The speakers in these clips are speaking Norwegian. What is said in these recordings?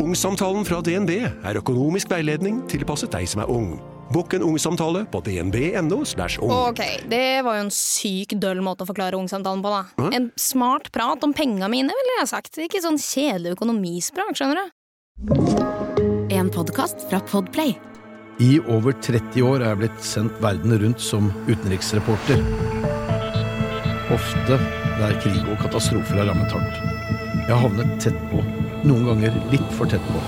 Ungsamtalen fra DNB er økonomisk veiledning tilpasset deg som er ung. Bokk en ungsamtale på dnb.no. ung. Ok, det var jo en syk døll måte å forklare ungsamtalen på, da. En smart prat om penga mine, ville jeg sagt. Ikke sånn kjedelig økonomisprat, skjønner du. En podkast fra Podplay. I over 30 år er jeg blitt sendt verden rundt som utenriksreporter. Ofte der krig og katastrofer har rammet hardt. Jeg har havnet tett på, noen ganger litt for tett på.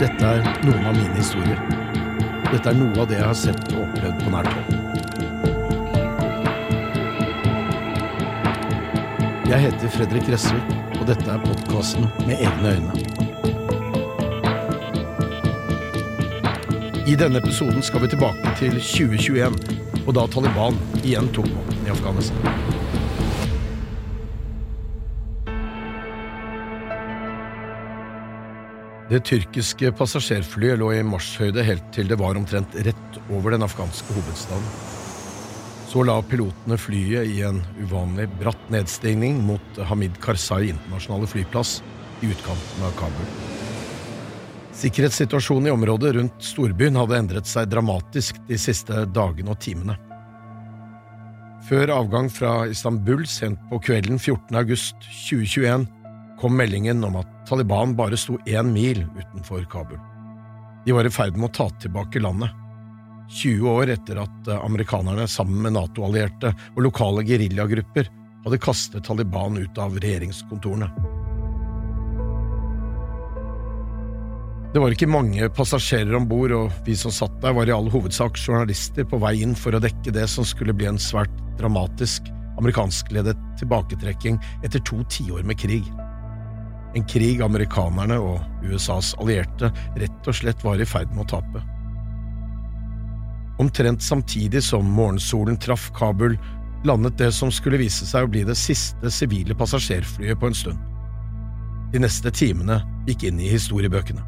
Dette er noen av mine historier. Dette er noe av det jeg har sett og opplevd på nært hold. Jeg heter Fredrik Gressvik, og dette er podkasten Med egne øyne. I denne episoden skal vi tilbake til 2021, og da Taliban igjen tok makten i Afghanistan. Det tyrkiske passasjerflyet lå i marsjhøyde helt til det var omtrent rett over den afghanske hovedstaden. Så la pilotene flyet i en uvanlig bratt nedstigning mot Hamid Karzai internasjonale flyplass i utkanten av Kabul. Sikkerhetssituasjonen i området rundt storbyen hadde endret seg dramatisk de siste dagene og timene. Før avgang fra Istanbul sent på kvelden 14. august 2021 kom meldingen om at Taliban bare sto én mil utenfor Kabul. De var i ferd med å ta tilbake landet. 20 år etter at amerikanerne sammen med Nato-allierte og lokale geriljagrupper hadde kastet Taliban ut av regjeringskontorene. Det var ikke mange passasjerer om bord, og vi som satt der, var i all hovedsak journalister på vei inn for å dekke det som skulle bli en svært dramatisk amerikanskledet tilbaketrekking etter to tiår med krig. En krig amerikanerne og USAs allierte rett og slett var i ferd med å tape. Omtrent samtidig som morgensolen traff Kabul, landet det som skulle vise seg å bli det siste sivile passasjerflyet på en stund. De neste timene gikk inn i historiebøkene.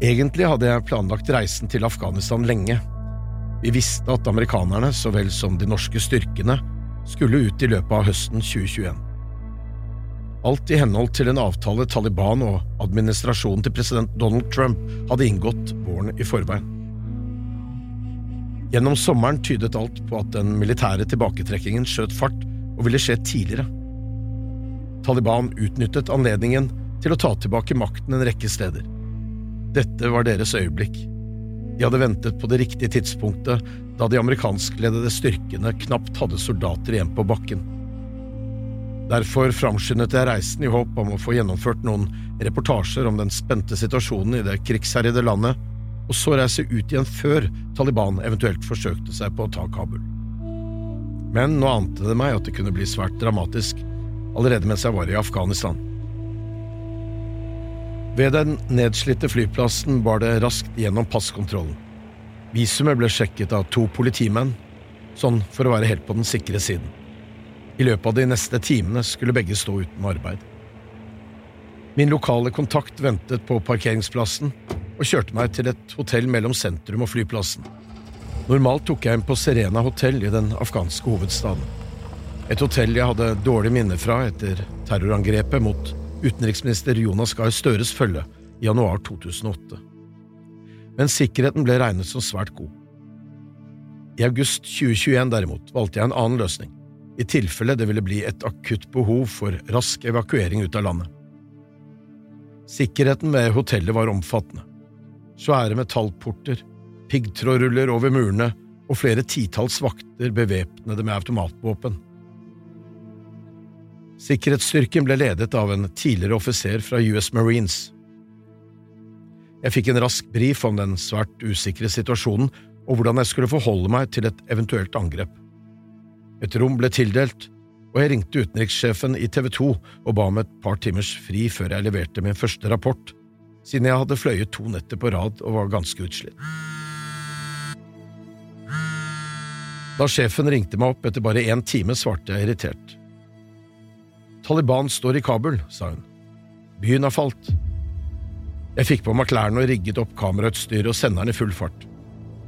Egentlig hadde jeg planlagt reisen til Afghanistan lenge. Vi visste at amerikanerne, så vel som de norske styrkene, skulle ut i løpet av høsten 2021. Alt i henhold til en avtale Taliban og administrasjonen til president Donald Trump hadde inngått våren i forveien. Gjennom sommeren tydet alt på at den militære tilbaketrekkingen skjøt fart og ville skje tidligere. Taliban utnyttet anledningen til å ta tilbake makten en rekke steder. Dette var deres øyeblikk. De hadde ventet på det riktige tidspunktet da de amerikanskledede styrkene knapt hadde soldater igjen på bakken. Derfor framskyndet jeg reisen i håp om å få gjennomført noen reportasjer om den spente situasjonen i det krigsherjede landet, og så reise ut igjen før Taliban eventuelt forsøkte seg på å ta Kabul. Men nå ante det meg at det kunne bli svært dramatisk allerede mens jeg var i Afghanistan. Ved den nedslitte flyplassen bar det raskt gjennom passkontrollen. Visumet ble sjekket av to politimenn, sånn for å være helt på den sikre siden. I løpet av de neste timene skulle begge stå uten arbeid. Min lokale kontakt ventet på parkeringsplassen og kjørte meg til et hotell mellom sentrum og flyplassen. Normalt tok jeg inn på Serena hotell i den afghanske hovedstaden. Et hotell jeg hadde dårlig minne fra etter terrorangrepet mot utenriksminister Jonas Gahr Støres følge i januar 2008. Men sikkerheten ble regnet som svært god. I august 2021 derimot valgte jeg en annen løsning i tilfelle det ville bli et akutt behov for rask evakuering ut av landet. Sikkerheten ved hotellet var omfattende. Svære metallporter, piggtrådruller over murene og flere titalls vakter bevæpnede med automatvåpen. Sikkerhetsstyrken ble ledet av en tidligere offiser fra US Marines. Jeg fikk en rask brief om den svært usikre situasjonen og hvordan jeg skulle forholde meg til et eventuelt angrep. Et rom ble tildelt, og jeg ringte utenrikssjefen i TV 2 og ba om et par timers fri før jeg leverte min første rapport, siden jeg hadde fløyet to netter på rad og var ganske utslitt. Da sjefen ringte meg opp etter bare én time, svarte jeg irritert. Taliban står i Kabul, sa hun. Byen har falt. Jeg fikk på meg klærne og rigget opp kamerautstyret og senderen i full fart.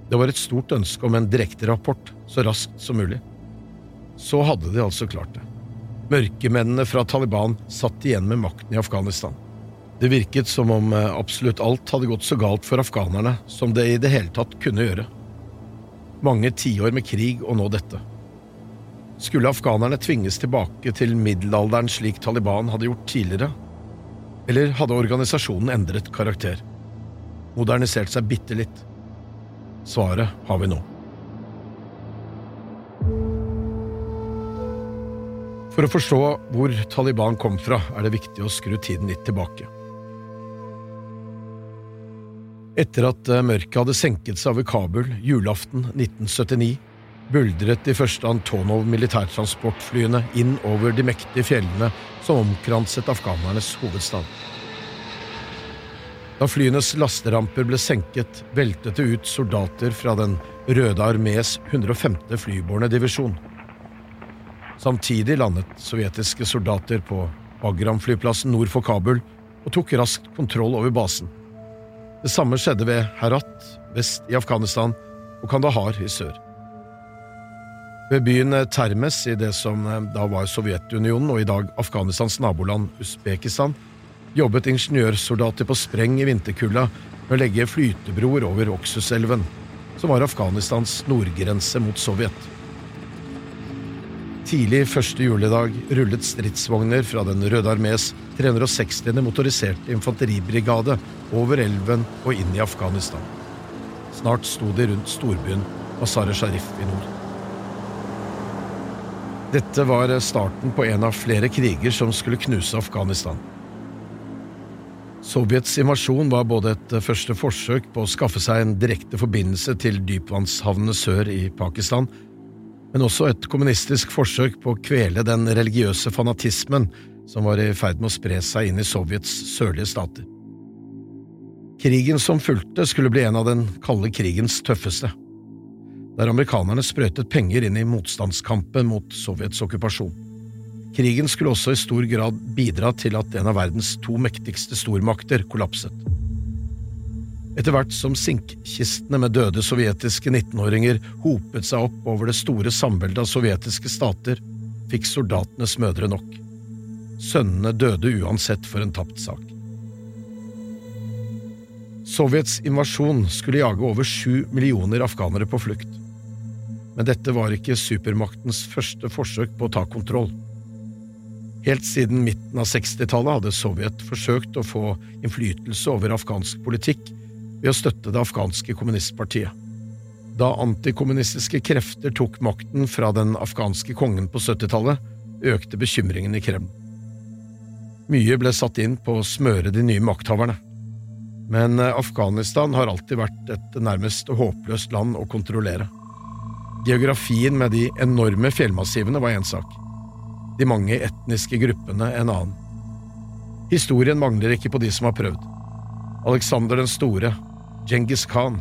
Det var et stort ønske om en direkte rapport så raskt som mulig. Så hadde de altså klart det. Mørkemennene fra Taliban satt igjen med makten i Afghanistan. Det virket som om eh, absolutt alt hadde gått så galt for afghanerne som det i det hele tatt kunne gjøre. Mange tiår med krig og nå dette. Skulle afghanerne tvinges tilbake til middelalderen slik Taliban hadde gjort tidligere? Eller hadde organisasjonen endret karakter? Modernisert seg bitte litt? Svaret har vi nå. For å forstå hvor Taliban kom fra, er det viktig å skru tiden litt tilbake. Etter at eh, mørket hadde senket seg over Kabul julaften 1979, buldret de første Antonov militærtransportflyene inn over de mektige fjellene som omkranset afghanernes hovedstad. Da flyenes lasteramper ble senket, veltet det ut soldater fra Den røde armés 105. flybårne divisjon. Samtidig landet sovjetiske soldater på Bagram-flyplassen nord for Kabul og tok raskt kontroll over basen. Det samme skjedde ved Herat vest i Afghanistan og Kandahar i sør. Ved byen Termes i det som da var Sovjetunionen og i dag Afghanistans naboland Usbekistan, jobbet ingeniørsoldater på spreng i vinterkulda med å legge flytebroer over Oksuselven, som var Afghanistans nordgrense mot Sovjet. Tidlig første juledag rullet stridsvogner fra Den røde armés 360. motoriserte infanteribrigade over elven og inn i Afghanistan. Snart sto de rundt storbyen Mazar-e Sharif i nord. Dette var starten på en av flere kriger som skulle knuse Afghanistan. Sovjets invasjon var både et første forsøk på å skaffe seg en direkte forbindelse til dypvannshavnene sør i Pakistan, men også et kommunistisk forsøk på å kvele den religiøse fanatismen som var i ferd med å spre seg inn i Sovjets sørlige stater. Krigen som fulgte, skulle bli en av den kalde krigens tøffeste, der amerikanerne sprøytet penger inn i motstandskampen mot Sovjets okkupasjon. Krigen skulle også i stor grad bidra til at en av verdens to mektigste stormakter kollapset. Etter hvert som sinkkistene med døde sovjetiske 19-åringer hopet seg opp over det store samveldet av sovjetiske stater, fikk soldatenes mødre nok. Sønnene døde uansett for en tapt sak. Sovjets invasjon skulle jage over sju millioner afghanere på flukt. Men dette var ikke supermaktens første forsøk på å ta kontroll. Helt siden midten av 60-tallet hadde Sovjet forsøkt å få innflytelse over afghansk politikk ved å støtte det afghanske kommunistpartiet. Da antikommunistiske krefter tok makten fra den afghanske kongen på 70-tallet, økte bekymringen i Kreml. Mye ble satt inn på å smøre de nye makthaverne. Men eh, Afghanistan har alltid vært et nærmest håpløst land å kontrollere. Geografien med de enorme fjellmassivene var én sak, de mange etniske gruppene en annen. Historien mangler ikke på de som har prøvd. Alexander den store, Djengis Khan,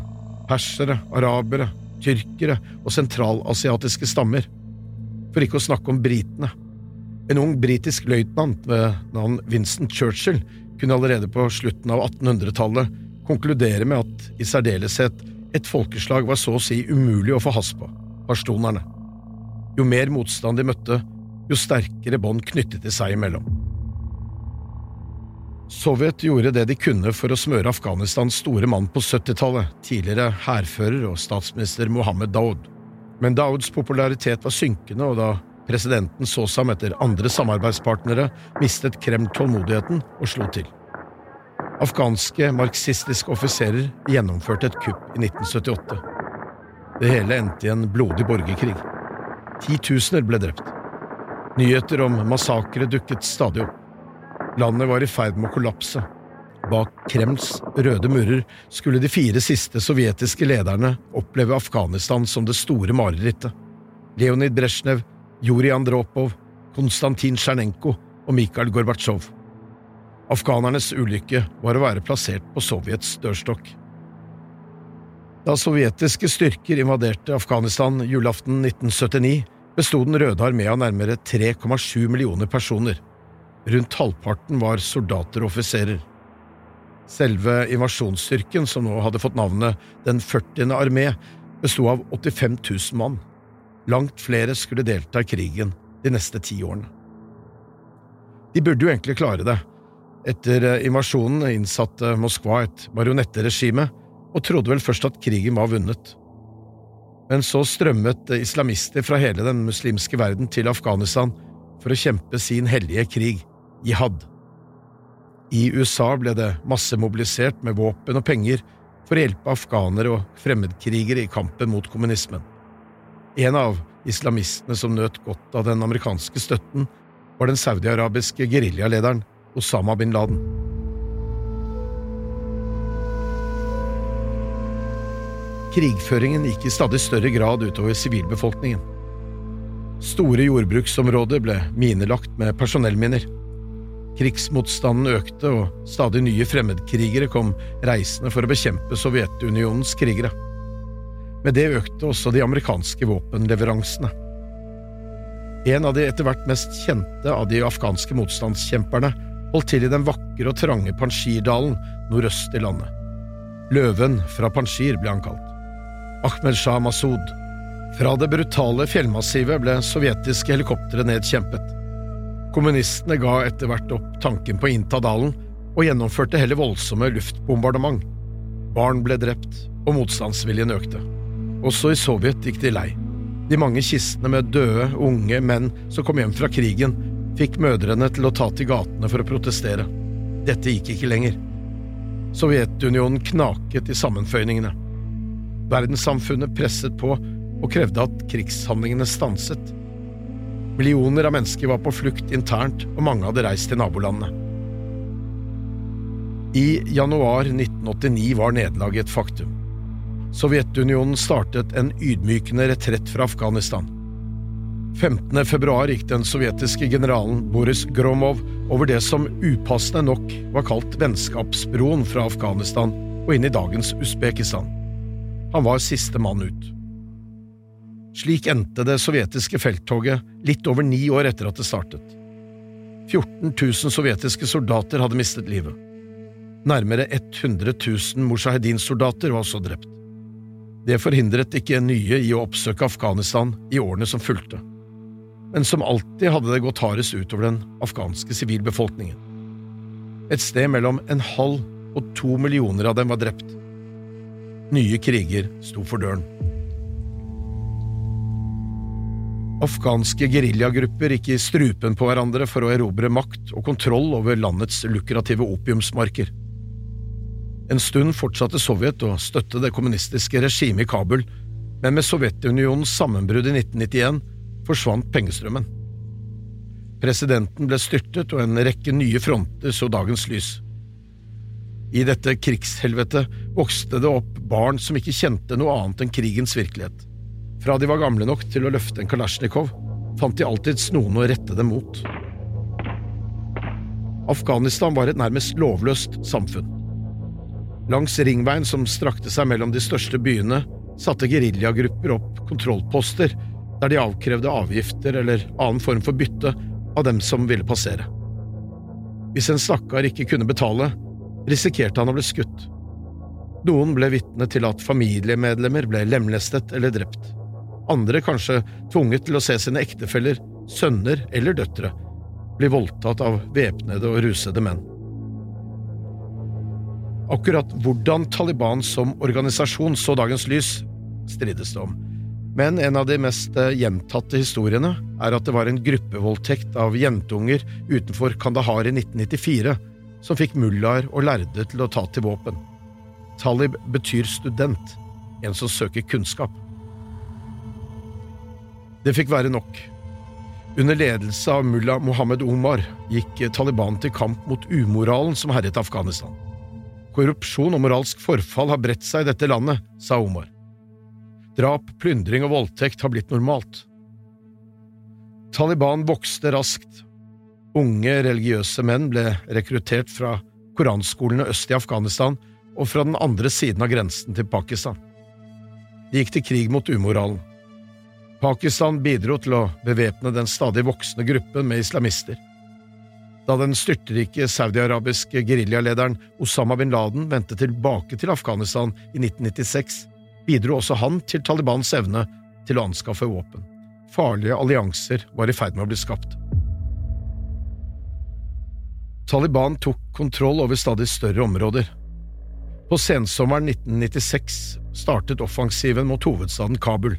persere, arabere, tyrkere og sentralasiatiske stammer. For ikke å snakke om britene. En ung britisk løytnant ved navn Vincent Churchill kunne allerede på slutten av 1800-tallet konkludere med at i særdeleshet et folkeslag var så å si umulig å få has på, pastonerne. Jo mer motstand de møtte, jo sterkere bånd knyttet de seg imellom. Sovjet gjorde det de kunne for å smøre Afghanistans store mann på 70-tallet, tidligere hærfører og statsminister Mohammed Daoud. Men Daouds popularitet var synkende, og da presidenten så seg om etter andre samarbeidspartnere, mistet Kreml tålmodigheten og slo til. Afghanske marxistiske offiserer gjennomførte et kupp i 1978. Det hele endte i en blodig borgerkrig. Titusener ble drept. Nyheter om massakre dukket stadig opp. Landet var i ferd med å kollapse. Bak Kremls røde murer skulle de fire siste sovjetiske lederne oppleve Afghanistan som det store marerittet. Leonid Brezjnev, Jurij Andropov, Konstantin Tsjernenko og Mikhail Gorbatsjov. Afghanernes ulykke var å være plassert på Sovjets dørstokk. Da sovjetiske styrker invaderte Afghanistan julaften 1979, besto Den røde armé av nærmere 3,7 millioner personer. Rundt halvparten var soldater og offiserer. Selve invasjonsstyrken, som nå hadde fått navnet Den 40. armé, besto av 85 000 mann. Langt flere skulle delta i krigen de neste ti årene. De burde jo egentlig klare det. Etter invasjonen innsatte Moskva et marionetteregime, og trodde vel først at krigen var vunnet. Men så strømmet islamister fra hele den muslimske verden til Afghanistan for å kjempe sin hellige krig, jihad. I USA ble det massemobilisert med våpen og penger for å hjelpe afghanere og fremmedkrigere i kampen mot kommunismen. En av islamistene som nøt godt av den amerikanske støtten, var den saudiarabiske geriljalederen Osama bin Laden. Krigføringen gikk i stadig større grad utover sivilbefolkningen. Store jordbruksområder ble minelagt med personellminner. Krigsmotstanden økte, og stadig nye fremmedkrigere kom reisende for å bekjempe Sovjetunionens krigere. Med det økte også de amerikanske våpenleveransene. En av de etter hvert mest kjente av de afghanske motstandskjemperne holdt til i den vakre og trange Panjshirdalen nordøst i landet. Løven fra Panjshir ble han kalt. Ahmed Shah Masud. Fra det brutale fjellmassivet ble sovjetiske helikoptre nedkjempet. Kommunistene ga etter hvert opp tanken på å innta dalen, og gjennomførte heller voldsomme luftbombardement. Barn ble drept, og motstandsviljen økte. Også i Sovjet gikk de lei. De mange kistene med døde, unge menn som kom hjem fra krigen, fikk mødrene til å ta til gatene for å protestere. Dette gikk ikke lenger. Sovjetunionen knaket i sammenføyningene. Verdenssamfunnet presset på og krevde at krigshandlingene stanset. Millioner av mennesker var på flukt internt, og mange hadde reist til nabolandene. I januar 1989 var nederlaget et faktum. Sovjetunionen startet en ydmykende retrett fra Afghanistan. 15. februar gikk den sovjetiske generalen Boris Gromov over det som upassende nok var kalt vennskapsbroen fra Afghanistan og inn i dagens Usbekistan. Han var siste mann ut. Slik endte det sovjetiske felttoget litt over ni år etter at det startet. 14 000 sovjetiske soldater hadde mistet livet. Nærmere 100 000 mujahedin-soldater var også drept. Det forhindret ikke nye i å oppsøke Afghanistan i årene som fulgte men som alltid hadde det gått hardest utover den afghanske sivilbefolkningen. Et sted mellom en halv og to millioner av dem var drept. Nye kriger sto for døren. Afghanske geriljagrupper gikk i strupen på hverandre for å erobre makt og kontroll over landets lukrative opiumsmarker. En stund fortsatte Sovjet å støtte det kommunistiske regimet i Kabul, men med Sovjetunionens sammenbrudd i 1991 forsvant pengestrømmen. Presidenten ble styrtet, og en rekke nye fronter så dagens lys. I dette krigshelvetet vokste det opp barn som ikke kjente noe annet enn krigens virkelighet. Fra de var gamle nok til å løfte en kalasjnikov, fant de alltids noen å rette dem mot. Afghanistan var et nærmest lovløst samfunn. Langs ringveien som strakte seg mellom de største byene, satte geriljagrupper opp kontrollposter der de avkrevde avgifter eller annen form for bytte av dem som ville passere. Hvis en stakkar ikke kunne betale, risikerte han å bli skutt. Noen ble vitne til at familiemedlemmer ble lemlestet eller drept. Andre kanskje tvunget til å se sine ektefeller, sønner eller døtre bli voldtatt av væpnede og rusede menn. Akkurat hvordan Taliban som organisasjon så dagens lys, strides det om. Men en av de mest eh, gjentatte historiene er at det var en gruppevoldtekt av jentunger utenfor Kandahar i 1994 som fikk mullaer og lærde til å ta til våpen. Talib betyr student, en som søker kunnskap. Det fikk være nok. Under ledelse av mulla Mohammed Omar gikk Taliban til kamp mot umoralen som herjet Afghanistan. Korrupsjon og moralsk forfall har bredt seg i dette landet, sa Omar. Drap, plyndring og voldtekt har blitt normalt. Taliban vokste raskt. Unge religiøse menn ble rekruttert fra koranskolene øst i Afghanistan og fra den andre siden av grensen til Pakistan. De gikk til krig mot umoralen. Pakistan bidro til å bevæpne den stadig voksende gruppen med islamister. Da den styrtrike saudiarabiske geriljalederen Osama bin Laden vendte tilbake til Afghanistan i 1996, bidro også han til Talibans evne til å anskaffe våpen. Farlige allianser var i ferd med å bli skapt. Taliban tok kontroll over stadig større områder. På sensommeren 1996 startet offensiven mot hovedstaden Kabul.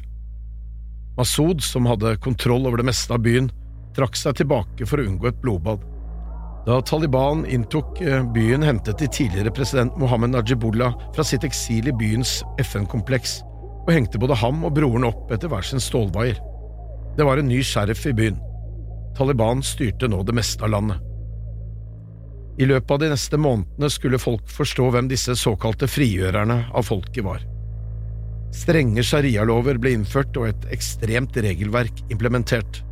Masud, som hadde kontroll over det meste av byen, trakk seg tilbake for å unngå et blodbad. Da Taliban inntok eh, byen, hentet de tidligere president Mohammed Najibullah fra sitt eksil i byens FN-kompleks og hengte både ham og broren opp etter hver sin stålvaier. Det var en ny sheriff i byen. Taliban styrte nå det meste av landet. I løpet av de neste månedene skulle folk forstå hvem disse såkalte frigjørerne av folket var. Strenge sharialover ble innført og et ekstremt regelverk implementert.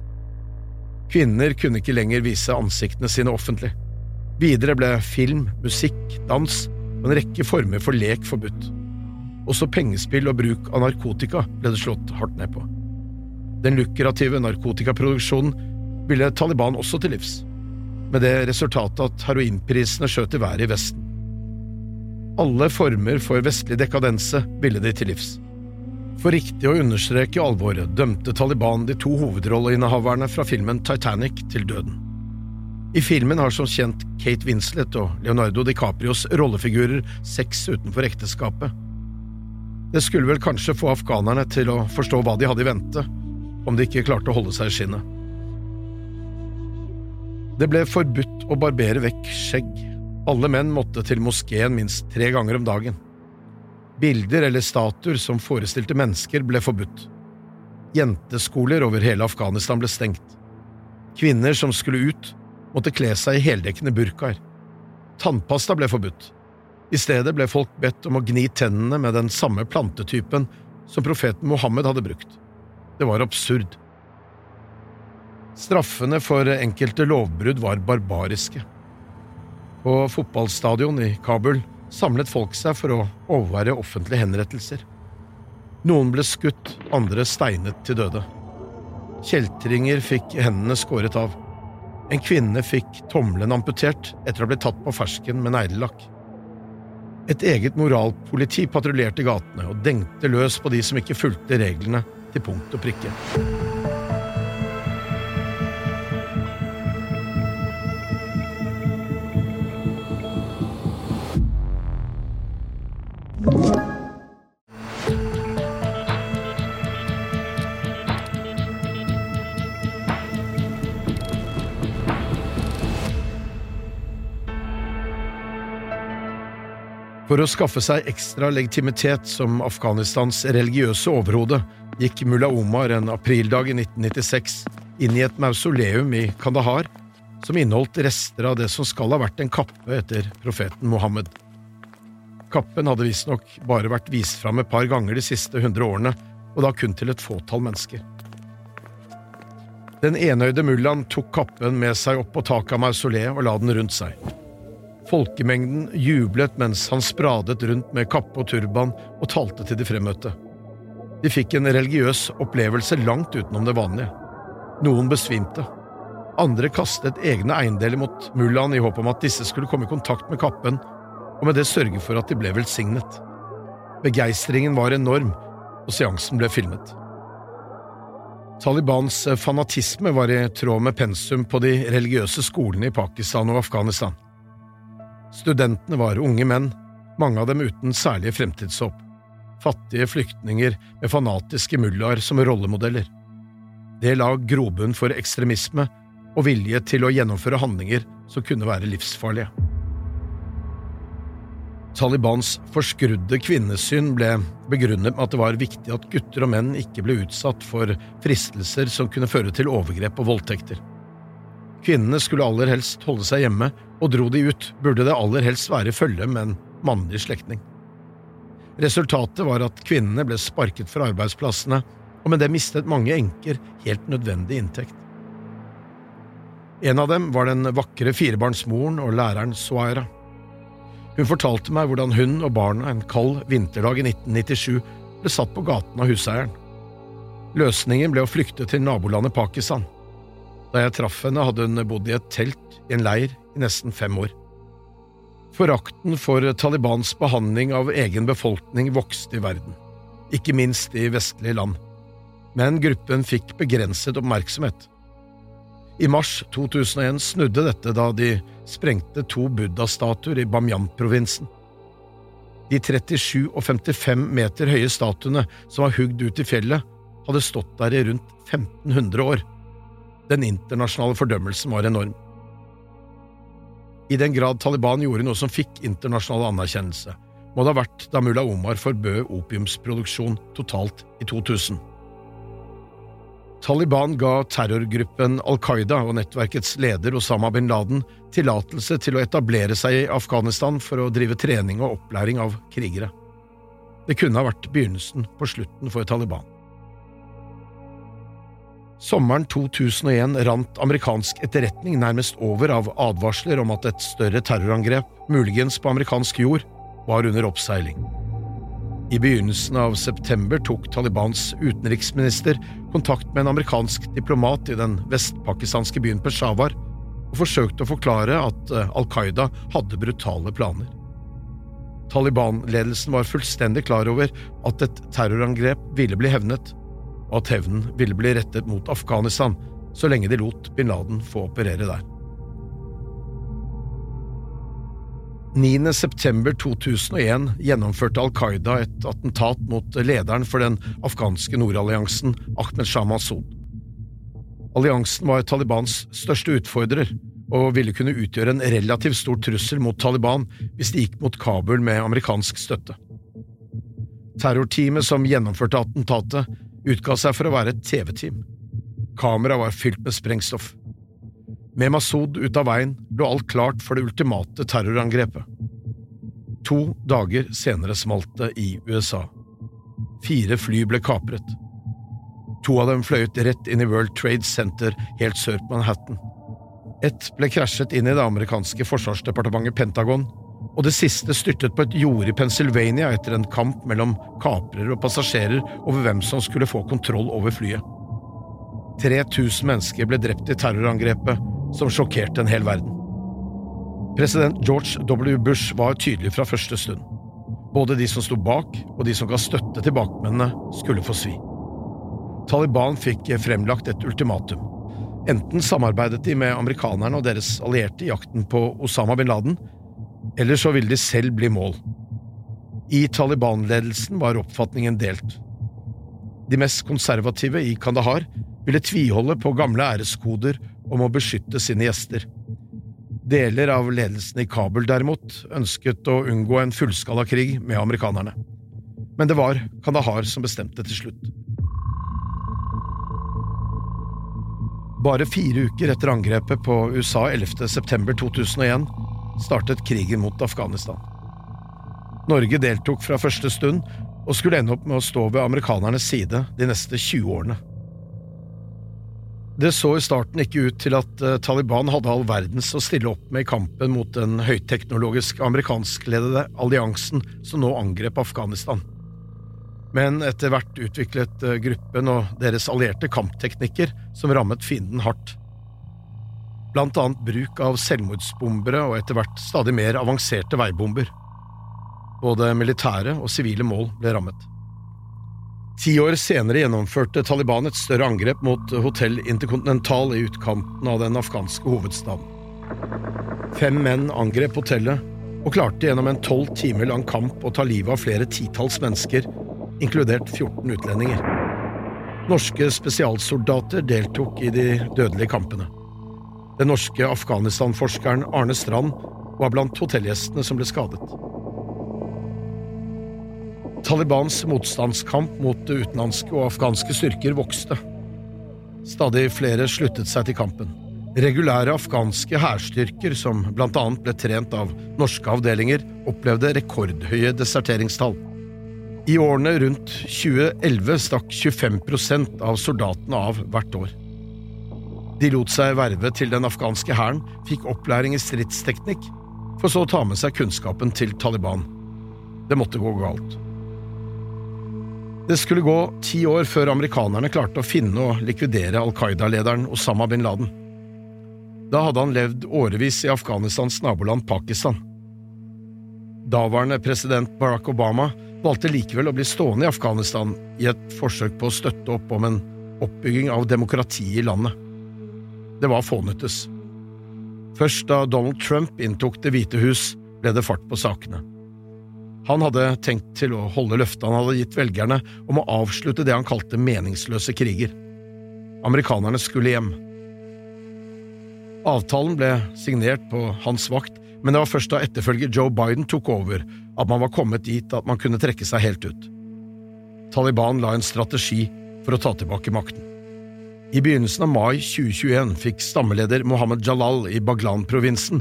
Kvinner kunne ikke lenger vise ansiktene sine offentlig. Videre ble film, musikk, dans og en rekke former for lek forbudt. Også pengespill og bruk av narkotika ble det slått hardt ned på. Den lukrative narkotikaproduksjonen ville Taliban også til livs med det resultatet at heroinprisene skjøt i været i Vesten. Alle former for vestlig dekadense ville de til livs. For riktig å understreke alvoret dømte Taliban de to hovedrolleinnehaverne fra filmen Titanic til døden. I filmen har som kjent Kate Winslet og Leonardo DiCaprios rollefigurer sex utenfor ekteskapet. Det skulle vel kanskje få afghanerne til å forstå hva de hadde i vente, om de ikke klarte å holde seg i skinnet. Det ble forbudt å barbere vekk skjegg. Alle menn måtte til moskeen minst tre ganger om dagen. Bilder eller statuer som forestilte mennesker, ble forbudt. Jenteskoler over hele Afghanistan ble stengt. Kvinner som skulle ut, måtte kle seg i heldekkende burkaer. Tannpasta ble forbudt. I stedet ble folk bedt om å gni tennene med den samme plantetypen som profeten Mohammed hadde brukt. Det var absurd. Straffene for enkelte lovbrudd var barbariske. På fotballstadion i Kabul samlet folk seg for å overvære offentlige henrettelser. Noen ble skutt, andre steinet til døde. Kjeltringer fikk hendene skåret av. En kvinne fikk tommelen amputert etter å ha blitt tatt på fersken med neglelakk. Et eget moralpoliti patruljerte gatene og dengte løs på de som ikke fulgte reglene til punkt og prikke. For å skaffe seg ekstra legitimitet som Afghanistans religiøse overhode gikk mulla Omar en aprildag i 1996 inn i et mausoleum i Kandahar som inneholdt rester av det som skal ha vært en kappe etter profeten Mohammed. Kappen hadde visstnok bare vært vist fram et par ganger de siste hundre årene, og da kun til et fåtall mennesker. Den enøyde mullaen tok kappen med seg opp på taket av mausoleet og la den rundt seg. Folkemengden jublet mens han spradet rundt med kappe og turban og talte til de fremmøtte. De fikk en religiøs opplevelse langt utenom det vanlige. Noen besvimte. Andre kastet egne eiendeler mot mullaen i håp om at disse skulle komme i kontakt med kappen, og med det sørge for at de ble velsignet. Begeistringen var enorm, og seansen ble filmet. Talibans fanatisme var i tråd med pensum på de religiøse skolene i Pakistan og Afghanistan. Studentene var unge menn, mange av dem uten særlige fremtidshåp. Fattige flyktninger med fanatiske mullaer som rollemodeller. Det la grobunn for ekstremisme og vilje til å gjennomføre handlinger som kunne være livsfarlige. Talibans forskrudde kvinnesyn ble begrunnet med at det var viktig at gutter og menn ikke ble utsatt for fristelser som kunne føre til overgrep og voldtekter. Kvinnene skulle aller helst holde seg hjemme, og dro de ut, burde det aller helst være følge med en mannlig slektning. Resultatet var at kvinnene ble sparket fra arbeidsplassene, og med det mistet mange enker helt nødvendig inntekt. En av dem var den vakre firebarnsmoren og læreren Suaira. Hun fortalte meg hvordan hun og barna en kald vinterdag i 1997 ble satt på gaten av huseieren. Løsningen ble å flykte til nabolandet Pakistan. Da jeg traff henne, hadde hun bodd i et telt i en leir i nesten fem år. Forakten for Talibans behandling av egen befolkning vokste i verden, ikke minst i vestlige land, men gruppen fikk begrenset oppmerksomhet. I mars 2001 snudde dette da de sprengte to buddha-statuer i Bamyan-provinsen. De 37 og 55 meter høye statuene som var hugd ut i fjellet, hadde stått der i rundt 1500 år. Den internasjonale fordømmelsen var enorm. I den grad Taliban gjorde noe som fikk internasjonal anerkjennelse, må det ha vært da mulla Omar forbød opiumsproduksjon totalt i 2000. Taliban ga terrorgruppen Al Qaida og nettverkets leder Osama bin Laden tillatelse til å etablere seg i Afghanistan for å drive trening og opplæring av krigere. Det kunne ha vært begynnelsen på slutten for Taliban. Sommeren 2001 rant amerikansk etterretning nærmest over av advarsler om at et større terrorangrep, muligens på amerikansk jord, var under oppseiling. I begynnelsen av september tok Talibans utenriksminister kontakt med en amerikansk diplomat i den vestpakistanske byen Peshawar og forsøkte å forklare at eh, Al Qaida hadde brutale planer. Taliban-ledelsen var fullstendig klar over at et terrorangrep ville bli hevnet, og at hevnen ville bli rettet mot Afghanistan så lenge de lot bin Laden få operere der. 9. september 2001 gjennomførte Al Qaida et attentat mot lederen for den afghanske nordalliansen, Ahmed Shah Massoud. Alliansen var Talibans største utfordrer og ville kunne utgjøre en relativt stor trussel mot Taliban hvis de gikk mot Kabul med amerikansk støtte. Terrorteamet som gjennomførte attentatet, utga seg for å være et TV-team. Kameraet var fylt med sprengstoff. Med Masud ut av veien lå alt klart for det ultimate terrorangrepet. To dager senere smalt det i USA. Fire fly ble kapret. To av dem fløyet rett inn i World Trade Center helt sør på Manhattan. Ett ble krasjet inn i det amerikanske forsvarsdepartementet Pentagon, og det siste styrtet på et jorde i Pennsylvania etter en kamp mellom kaprere og passasjerer over hvem som skulle få kontroll over flyet. 3000 mennesker ble drept i terrorangrepet som sjokkerte en hel verden. President George W. Bush var tydelig fra første stund. Både de som sto bak, og de som ga støtte til bakmennene, skulle få svi. Taliban fikk fremlagt et ultimatum. Enten samarbeidet de med amerikanerne og deres allierte i jakten på Osama bin Laden, eller så ville de selv bli mål. I Taliban-ledelsen var oppfatningen delt. De mest konservative i Kandahar ville tviholde på gamle æreskoder om å beskytte sine gjester. Deler av ledelsen i Kabul, derimot, ønsket å unngå en fullskalakrig med amerikanerne. Men det var Kandahar som bestemte til slutt. Bare fire uker etter angrepet på USA 11. september 2001 startet krigen mot Afghanistan. Norge deltok fra første stund og skulle ende opp med å stå ved amerikanernes side de neste 20 årene. Det så i starten ikke ut til at eh, Taliban hadde all verdens å stille opp med i kampen mot den høyteknologisk amerikanskledede alliansen som nå angrep Afghanistan men etter hvert utviklet eh, gruppen og deres allierte kampteknikker som rammet fienden hardt. Annet bruk av selvmordsbombere og etter hvert stadig mer avanserte veibomber. Både militære og sivile mål ble rammet. Ti år senere gjennomførte Taliban et større angrep mot Hotell Intercontinental i utkanten av den afghanske hovedstaden. Fem menn angrep hotellet og klarte gjennom en tolv timer lang kamp å ta livet av flere titalls mennesker inkludert 14 utlendinger. Norske spesialsoldater deltok i de dødelige kampene. Den norske Afghanistan-forskeren Arne Strand var blant hotellgjestene som ble skadet. Talibans motstandskamp mot utenlandske og afghanske styrker vokste. Stadig flere sluttet seg til kampen. Regulære afghanske hærstyrker, som blant annet ble trent av norske avdelinger, opplevde rekordhøye deserteringstall. I årene rundt 2011 stakk 25% av soldatene av hvert år. De lot seg verve til den afghanske hæren, fikk opplæring i stridsteknikk, for så å ta med seg kunnskapen til Taliban. Det måtte gå galt. Det skulle gå ti år før amerikanerne klarte å finne og likvidere Al Qaida-lederen Osama bin Laden. Da hadde han levd årevis i Afghanistans naboland Pakistan. Daværende president Barack Obama valgte likevel å bli stående i Afghanistan i et forsøk på å støtte opp om en oppbygging av demokrati i landet. Det var fånyttes. Først da Donald Trump inntok Det hvite hus, ble det fart på sakene. Han hadde tenkt til å holde løftet han hadde gitt velgerne om å avslutte det han kalte meningsløse kriger. Amerikanerne skulle hjem. Avtalen ble signert på hans vakt, men det var først da etterfølger Joe Biden tok over at man var kommet dit at man kunne trekke seg helt ut. Taliban la en strategi for å ta tilbake makten. I begynnelsen av mai 2021 fikk stammeleder Mohammed Jalal i Baglan-provinsen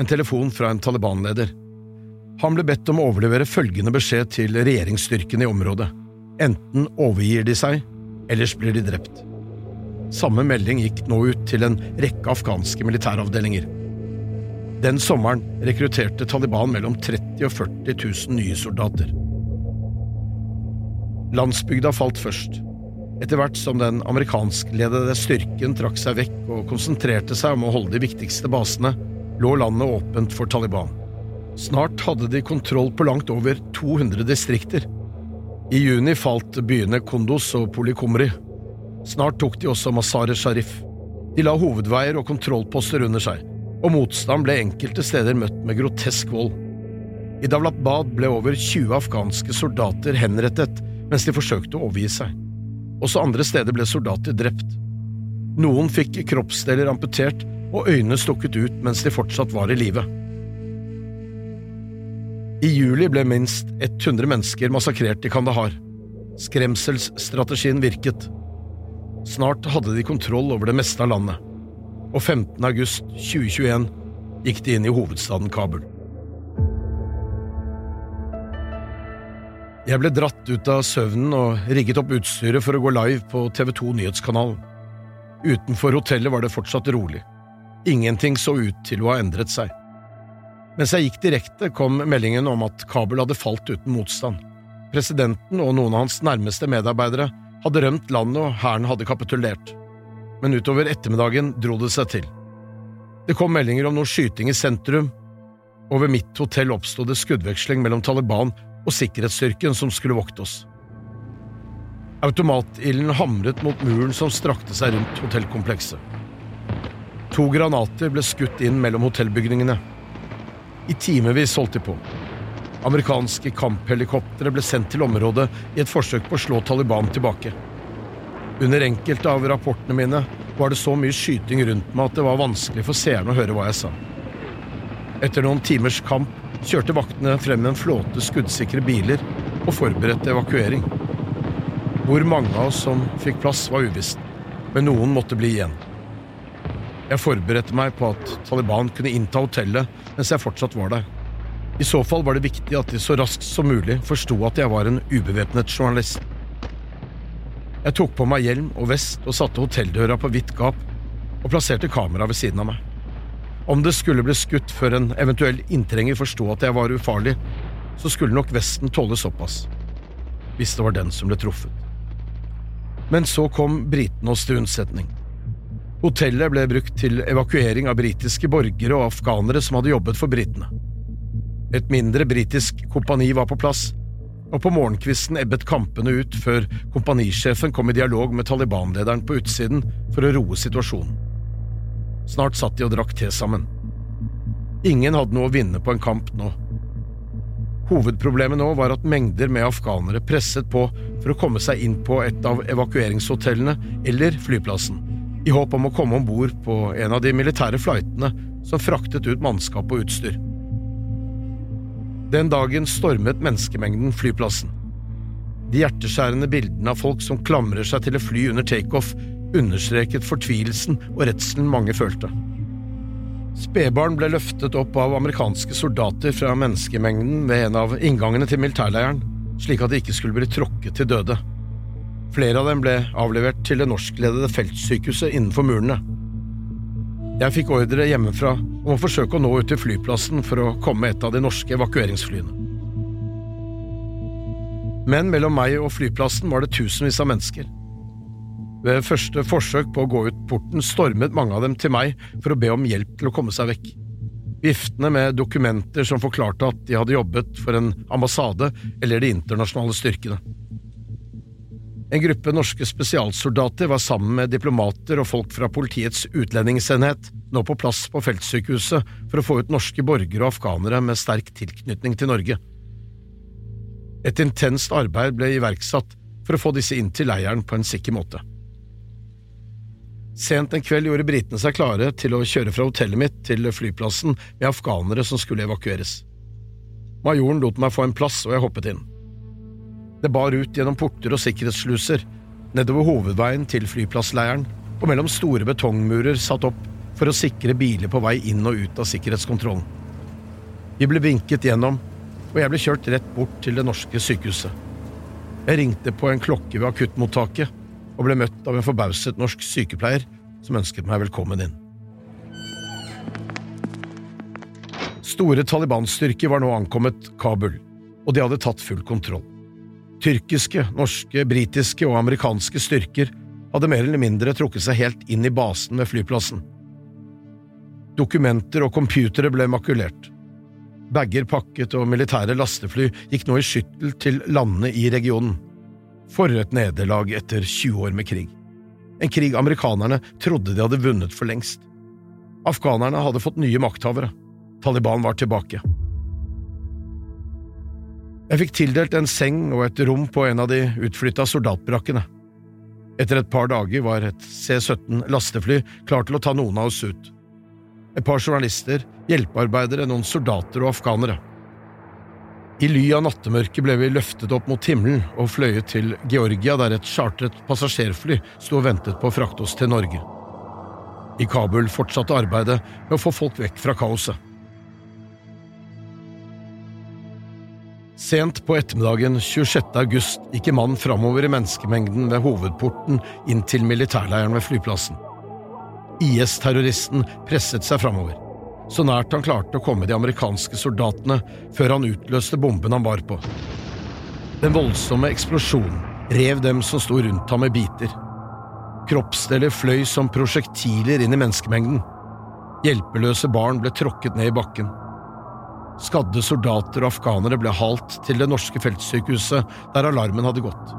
en telefon fra en Taliban-leder. Han ble bedt om å overlevere følgende beskjed til regjeringsstyrkene i området. Enten overgir de seg, ellers blir de drept. Samme melding gikk nå ut til en rekke afghanske militæravdelinger. Den sommeren rekrutterte Taliban mellom 30 og 40 000 nye soldater. Landsbygda falt først. Etter hvert som den amerikanskledede styrken trakk seg vekk og konsentrerte seg om å holde de viktigste basene, lå landet åpent for Taliban. Snart hadde de kontroll på langt over 200 distrikter. I juni falt byene Kondos og Polikumri. Snart tok de også Mazar-e Sharif. De la hovedveier og kontrollposter under seg, og motstand ble enkelte steder møtt med grotesk vold. I Davlatbad ble over 20 afghanske soldater henrettet mens de forsøkte å overgi seg. Også andre steder ble soldater drept. Noen fikk kroppsdeler amputert og øynene stukket ut mens de fortsatt var i live. I juli ble minst 100 mennesker massakrert i Kandahar. Skremselsstrategien virket. Snart hadde de kontroll over det meste av landet, og 15. august 2021 gikk de inn i hovedstaden Kabul. Jeg ble dratt ut av søvnen og rigget opp utstyret for å gå live på TV2 Nyhetskanalen. Utenfor hotellet var det fortsatt rolig. Ingenting så ut til å ha endret seg. Mens jeg gikk direkte, kom meldingen om at Kabul hadde falt uten motstand. Presidenten og noen av hans nærmeste medarbeidere hadde rømt landet og hæren hadde kapitulert. Men utover ettermiddagen dro det seg til. Det kom meldinger om noe skyting i sentrum, og ved mitt hotell oppsto det skuddveksling mellom Taliban og sikkerhetsstyrken som skulle vokte oss. Automatilden hamret mot muren som strakte seg rundt hotellkomplekset. To granater ble skutt inn mellom hotellbygningene. I timevis holdt de på. Amerikanske kamphelikoptre ble sendt til området i et forsøk på å slå Taliban tilbake. Under enkelte av rapportene mine var det så mye skyting rundt meg at det var vanskelig for seerne å høre hva jeg sa. Etter noen timers kamp kjørte vaktene frem en flåte skuddsikre biler og forberedte evakuering. Hvor mange av oss som fikk plass, var uvisst, men noen måtte bli igjen. Jeg forberedte meg på at Taliban kunne innta hotellet mens jeg fortsatt var der. I så fall var det viktig at de så raskt som mulig forsto at jeg var en ubevæpnet journalist. Jeg tok på meg hjelm og vest og satte hotelldøra på vidt gap og plasserte kamera ved siden av meg. Om det skulle bli skutt før en eventuell inntrenger forsto at jeg var ufarlig, så skulle nok vesten tåle såpass. Hvis det var den som ble truffet. Men så kom britene oss til unnsetning. Hotellet ble brukt til evakuering av britiske borgere og afghanere som hadde jobbet for britene. Et mindre britisk kompani var på plass, og på morgenkvisten ebbet kampene ut før kompanisjefen kom i dialog med Taliban-lederen på utsiden for å roe situasjonen. Snart satt de og drakk te sammen. Ingen hadde noe å vinne på en kamp nå. Hovedproblemet nå var at mengder med afghanere presset på for å komme seg inn på et av evakueringshotellene eller flyplassen, i håp om å komme om bord på en av de militære flightene som fraktet ut mannskap og utstyr. Den dagen stormet menneskemengden flyplassen. De hjerteskjærende bildene av folk som klamrer seg til et fly under takeoff, understreket fortvilelsen og redselen mange følte. Spedbarn ble løftet opp av amerikanske soldater fra menneskemengden ved en av inngangene til militærleiren, slik at de ikke skulle bli tråkket til døde. Flere av dem ble avlevert til det norskledede feltsykehuset innenfor murene. Jeg fikk ordre hjemmefra om å forsøke å nå ut til flyplassen for å komme et av de norske evakueringsflyene. Men mellom meg og flyplassen var det tusenvis av mennesker. Ved første forsøk på å gå ut porten stormet mange av dem til meg for å be om hjelp til å komme seg vekk. Viftende med dokumenter som forklarte at de hadde jobbet for en ambassade eller de internasjonale styrkene. En gruppe norske spesialsoldater var sammen med diplomater og folk fra politiets utlendingsenhet nå på plass på feltsykehuset for å få ut norske borgere og afghanere med sterk tilknytning til Norge. Et intenst arbeid ble iverksatt for å få disse inn til leiren på en sikker måte. Sent en kveld gjorde britene seg klare til å kjøre fra hotellet mitt til flyplassen med afghanere som skulle evakueres. Majoren lot meg få en plass, og jeg hoppet inn. Det bar ut gjennom porter og sikkerhetssluser, nedover hovedveien til flyplassleiren og mellom store betongmurer satt opp for å sikre biler på vei inn og ut av sikkerhetskontrollen. Vi ble vinket gjennom, og jeg ble kjørt rett bort til det norske sykehuset. Jeg ringte på en klokke ved akuttmottaket og ble møtt av en forbauset norsk sykepleier som ønsket meg velkommen inn. Store Taliban-styrker var nå ankommet Kabul, og de hadde tatt full kontroll. Tyrkiske, norske, britiske og amerikanske styrker hadde mer eller mindre trukket seg helt inn i basen ved flyplassen. Dokumenter og computere ble makulert. Bager pakket og militære lastefly gikk nå i skyttel til landene i regionen. For et nederlag etter 20 år med krig. En krig amerikanerne trodde de hadde vunnet for lengst. Afghanerne hadde fått nye makthavere. Taliban var tilbake. Jeg fikk tildelt en seng og et rom på en av de utflytta soldatbrakkene. Etter et par dager var et C-17 lastefly klar til å ta noen av oss ut. Et par journalister, hjelpearbeidere, noen soldater og afghanere. I ly av nattemørket ble vi løftet opp mot himmelen og fløyet til Georgia, der et chartret passasjerfly sto og ventet på å frakte oss til Norge. I Kabul fortsatte arbeidet med å få folk vekk fra kaoset. Sent på ettermiddagen 26. august gikk en mann framover i menneskemengden ved hovedporten inn til militærleiren ved flyplassen. IS-terroristen presset seg framover, så nært han klarte å komme de amerikanske soldatene før han utløste bomben han var på. Den voldsomme eksplosjonen rev dem som sto rundt ham med biter. Kroppsdeler fløy som prosjektiler inn i menneskemengden. Hjelpeløse barn ble tråkket ned i bakken. Skadde soldater og afghanere ble halt til det norske feltsykehuset der alarmen hadde gått.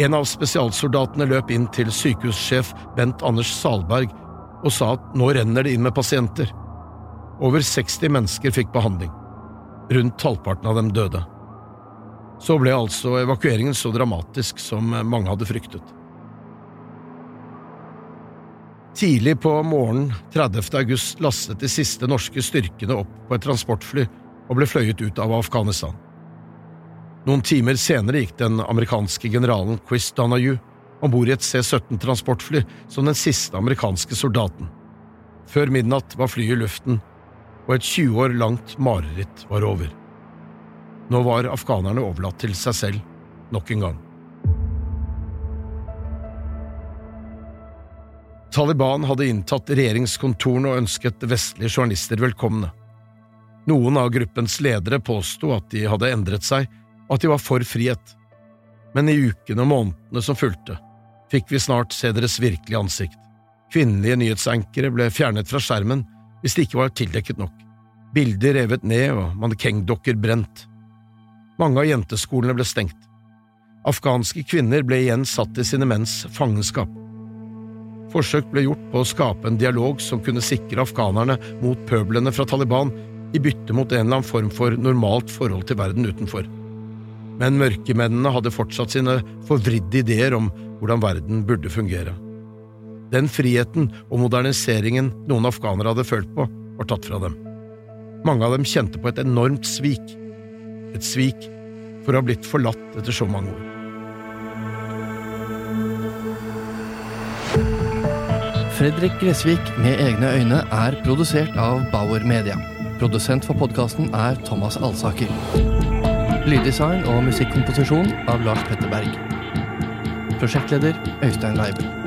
En av spesialsoldatene løp inn til sykehussjef Bent Anders Salberg og sa at nå renner det inn med pasienter. Over 60 mennesker fikk behandling. Rundt halvparten av dem døde. Så ble altså evakueringen så dramatisk som mange hadde fryktet. Tidlig på morgenen 30. august lastet de siste norske styrkene opp på et transportfly og ble fløyet ut av Afghanistan. Noen timer senere gikk den amerikanske generalen Chris Donahue om bord i et C-17-transportfly som den siste amerikanske soldaten. Før midnatt var flyet i luften, og et 20 år langt mareritt var over. Nå var afghanerne overlatt til seg selv nok en gang. Taliban hadde inntatt regjeringskontorene og ønsket vestlige journalister velkomne. Noen av gruppens ledere påsto at de hadde endret seg, og at de var for frihet. Men i ukene og månedene som fulgte, fikk vi snart se deres virkelige ansikt. Kvinnelige nyhetsankere ble fjernet fra skjermen hvis det ikke var tildekket nok. Bilder revet ned og mannekengdokker brent. Mange av jenteskolene ble stengt. Afghanske kvinner ble igjen satt i sine menns fangenskap. Forsøk ble gjort på å skape en dialog som kunne sikre afghanerne mot pøblene fra Taliban i bytte mot en eller annen form for normalt forhold til verden utenfor. Men mørkemennene hadde fortsatt sine forvridde ideer om hvordan verden burde fungere. Den friheten og moderniseringen noen afghanere hadde følt på, var tatt fra dem. Mange av dem kjente på et enormt svik. Et svik for å ha blitt forlatt etter så mange år. Fredrik Gressvik med egne øyne er produsert av Bauer Media. Produsent for podkasten er Thomas Alsaker. Lyddesign og musikkomposisjon av Lars Petter Berg. Prosjektleder Øystein Leibe.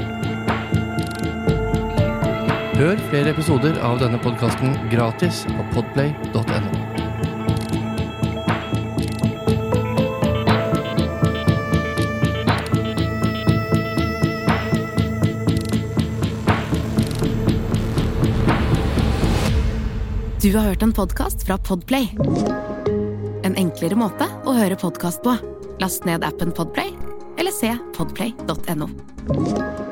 Hør flere episoder av denne podkasten gratis på podplay.no. Du har hørt en podkast fra Podplay. En enklere måte å høre podkast på. Last ned appen Podplay, eller se podplay.no.